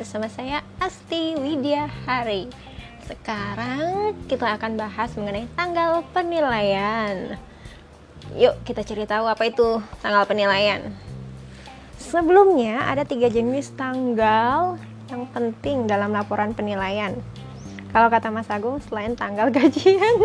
bersama saya Asti Widya Hari. Sekarang kita akan bahas mengenai tanggal penilaian. Yuk kita cari tahu apa itu tanggal penilaian. Sebelumnya ada tiga jenis tanggal yang penting dalam laporan penilaian. Kalau kata Mas Agung selain tanggal gajian.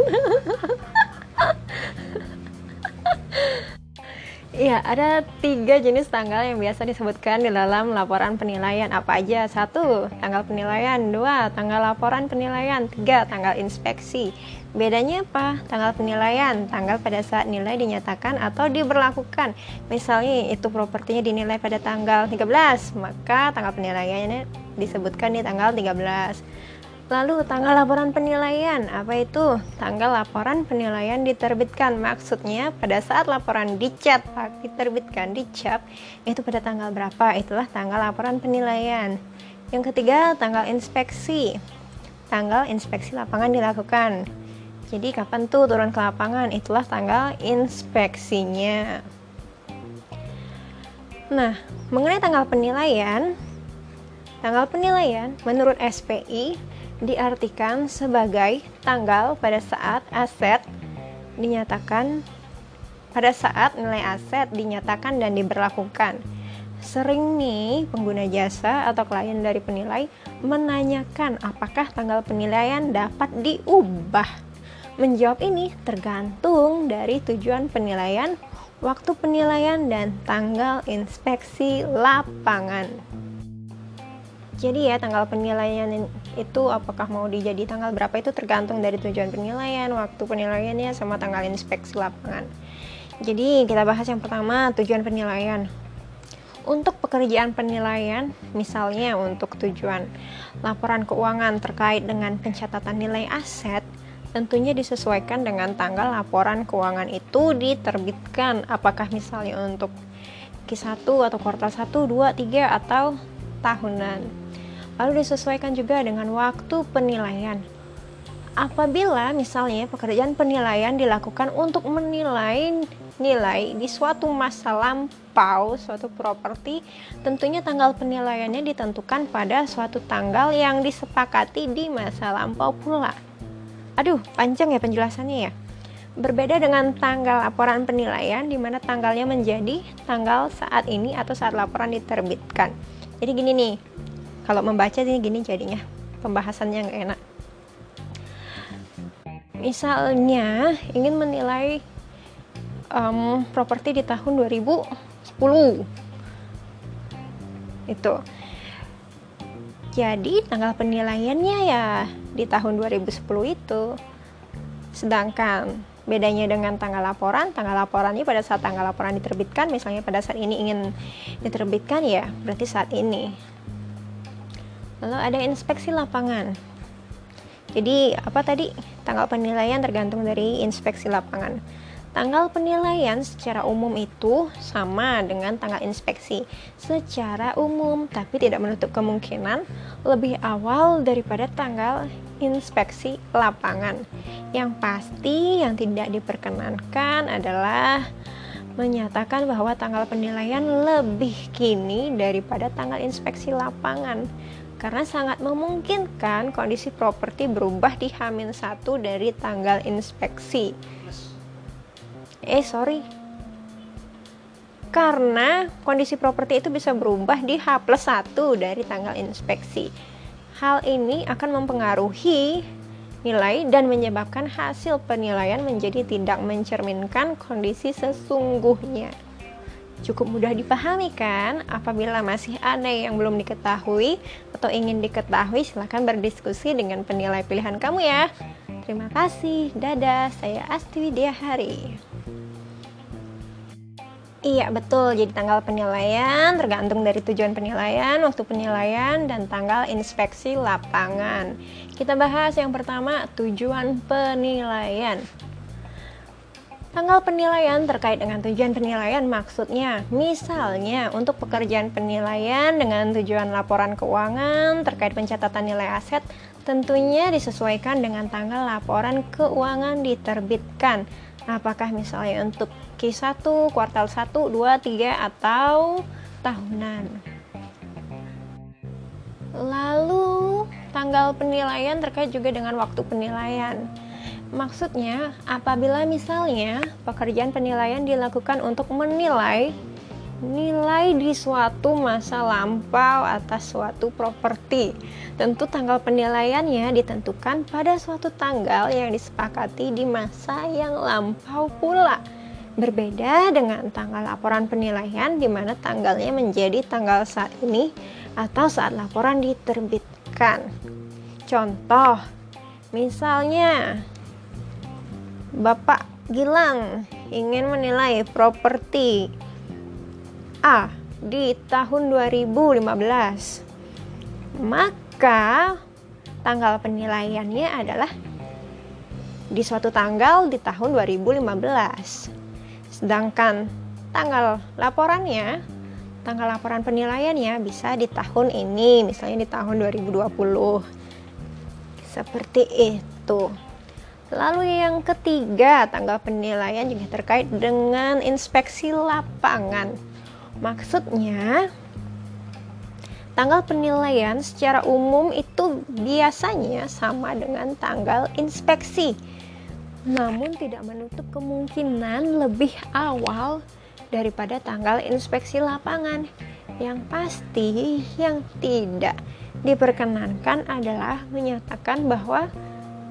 Iya, ada tiga jenis tanggal yang biasa disebutkan di dalam laporan penilaian. Apa aja? Satu, tanggal penilaian. Dua, tanggal laporan penilaian. Tiga, tanggal inspeksi. Bedanya apa? Tanggal penilaian, tanggal pada saat nilai dinyatakan atau diberlakukan. Misalnya itu propertinya dinilai pada tanggal 13, maka tanggal penilaiannya disebutkan di tanggal 13. Lalu tanggal laporan penilaian, apa itu? Tanggal laporan penilaian diterbitkan, maksudnya pada saat laporan dicetak, diterbitkan, dicap, itu pada tanggal berapa? Itulah tanggal laporan penilaian. Yang ketiga, tanggal inspeksi. Tanggal inspeksi lapangan dilakukan. Jadi kapan tuh turun ke lapangan? Itulah tanggal inspeksinya. Nah, mengenai tanggal penilaian, tanggal penilaian menurut SPI diartikan sebagai tanggal pada saat aset dinyatakan pada saat nilai aset dinyatakan dan diberlakukan. Sering nih pengguna jasa atau klien dari penilai menanyakan apakah tanggal penilaian dapat diubah. Menjawab ini tergantung dari tujuan penilaian, waktu penilaian, dan tanggal inspeksi lapangan jadi ya tanggal penilaian itu apakah mau dijadi tanggal berapa itu tergantung dari tujuan penilaian, waktu penilaiannya sama tanggal inspeksi lapangan. Jadi kita bahas yang pertama tujuan penilaian. Untuk pekerjaan penilaian, misalnya untuk tujuan laporan keuangan terkait dengan pencatatan nilai aset, tentunya disesuaikan dengan tanggal laporan keuangan itu diterbitkan. Apakah misalnya untuk Q1 atau kuartal 1, 2, 3 atau tahunan lalu disesuaikan juga dengan waktu penilaian. Apabila misalnya pekerjaan penilaian dilakukan untuk menilai nilai di suatu masa lampau suatu properti, tentunya tanggal penilaiannya ditentukan pada suatu tanggal yang disepakati di masa lampau pula. Aduh, panjang ya penjelasannya ya. Berbeda dengan tanggal laporan penilaian di mana tanggalnya menjadi tanggal saat ini atau saat laporan diterbitkan. Jadi gini nih, kalau membaca ini gini jadinya pembahasannya nggak enak. Misalnya ingin menilai um, properti di tahun 2010 itu. Jadi tanggal penilaiannya ya di tahun 2010 itu. Sedangkan bedanya dengan tanggal laporan tanggal laporannya pada saat tanggal laporan diterbitkan misalnya pada saat ini ingin diterbitkan ya berarti saat ini Lalu ada inspeksi lapangan. Jadi apa tadi? Tanggal penilaian tergantung dari inspeksi lapangan. Tanggal penilaian secara umum itu sama dengan tanggal inspeksi secara umum, tapi tidak menutup kemungkinan lebih awal daripada tanggal inspeksi lapangan. Yang pasti yang tidak diperkenankan adalah menyatakan bahwa tanggal penilaian lebih kini daripada tanggal inspeksi lapangan karena sangat memungkinkan kondisi properti berubah di Hamin satu dari tanggal inspeksi. Eh, sorry. Karena kondisi properti itu bisa berubah di H plus 1 dari tanggal inspeksi. Hal ini akan mempengaruhi nilai dan menyebabkan hasil penilaian menjadi tidak mencerminkan kondisi sesungguhnya. Cukup mudah dipahami kan? Apabila masih ada yang belum diketahui atau ingin diketahui, silahkan berdiskusi dengan penilai pilihan kamu ya. Terima kasih. Dadah, saya Asti Widya Hari. Iya betul, jadi tanggal penilaian tergantung dari tujuan penilaian, waktu penilaian, dan tanggal inspeksi lapangan. Kita bahas yang pertama, tujuan penilaian. Tanggal penilaian terkait dengan tujuan penilaian maksudnya, misalnya untuk pekerjaan penilaian dengan tujuan laporan keuangan terkait pencatatan nilai aset, tentunya disesuaikan dengan tanggal laporan keuangan diterbitkan. Apakah misalnya untuk Q1, kuartal 1, 2, 3, atau tahunan. Lalu tanggal penilaian terkait juga dengan waktu penilaian. Maksudnya, apabila misalnya pekerjaan penilaian dilakukan untuk menilai nilai di suatu masa lampau atas suatu properti. Tentu tanggal penilaiannya ditentukan pada suatu tanggal yang disepakati di masa yang lampau pula. Berbeda dengan tanggal laporan penilaian di mana tanggalnya menjadi tanggal saat ini atau saat laporan diterbitkan. Contoh, misalnya Bapak Gilang ingin menilai properti A di tahun 2015. Maka tanggal penilaiannya adalah di suatu tanggal di tahun 2015. Sedangkan tanggal laporannya, tanggal laporan penilaiannya bisa di tahun ini, misalnya di tahun 2020. Seperti itu. Lalu yang ketiga, tanggal penilaian juga terkait dengan inspeksi lapangan. Maksudnya, tanggal penilaian secara umum itu biasanya sama dengan tanggal inspeksi. Namun tidak menutup kemungkinan lebih awal daripada tanggal inspeksi lapangan. Yang pasti yang tidak diperkenankan adalah menyatakan bahwa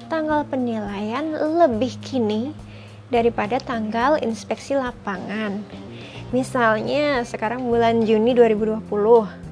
tanggal penilaian lebih kini daripada tanggal inspeksi lapangan. Misalnya sekarang bulan Juni 2020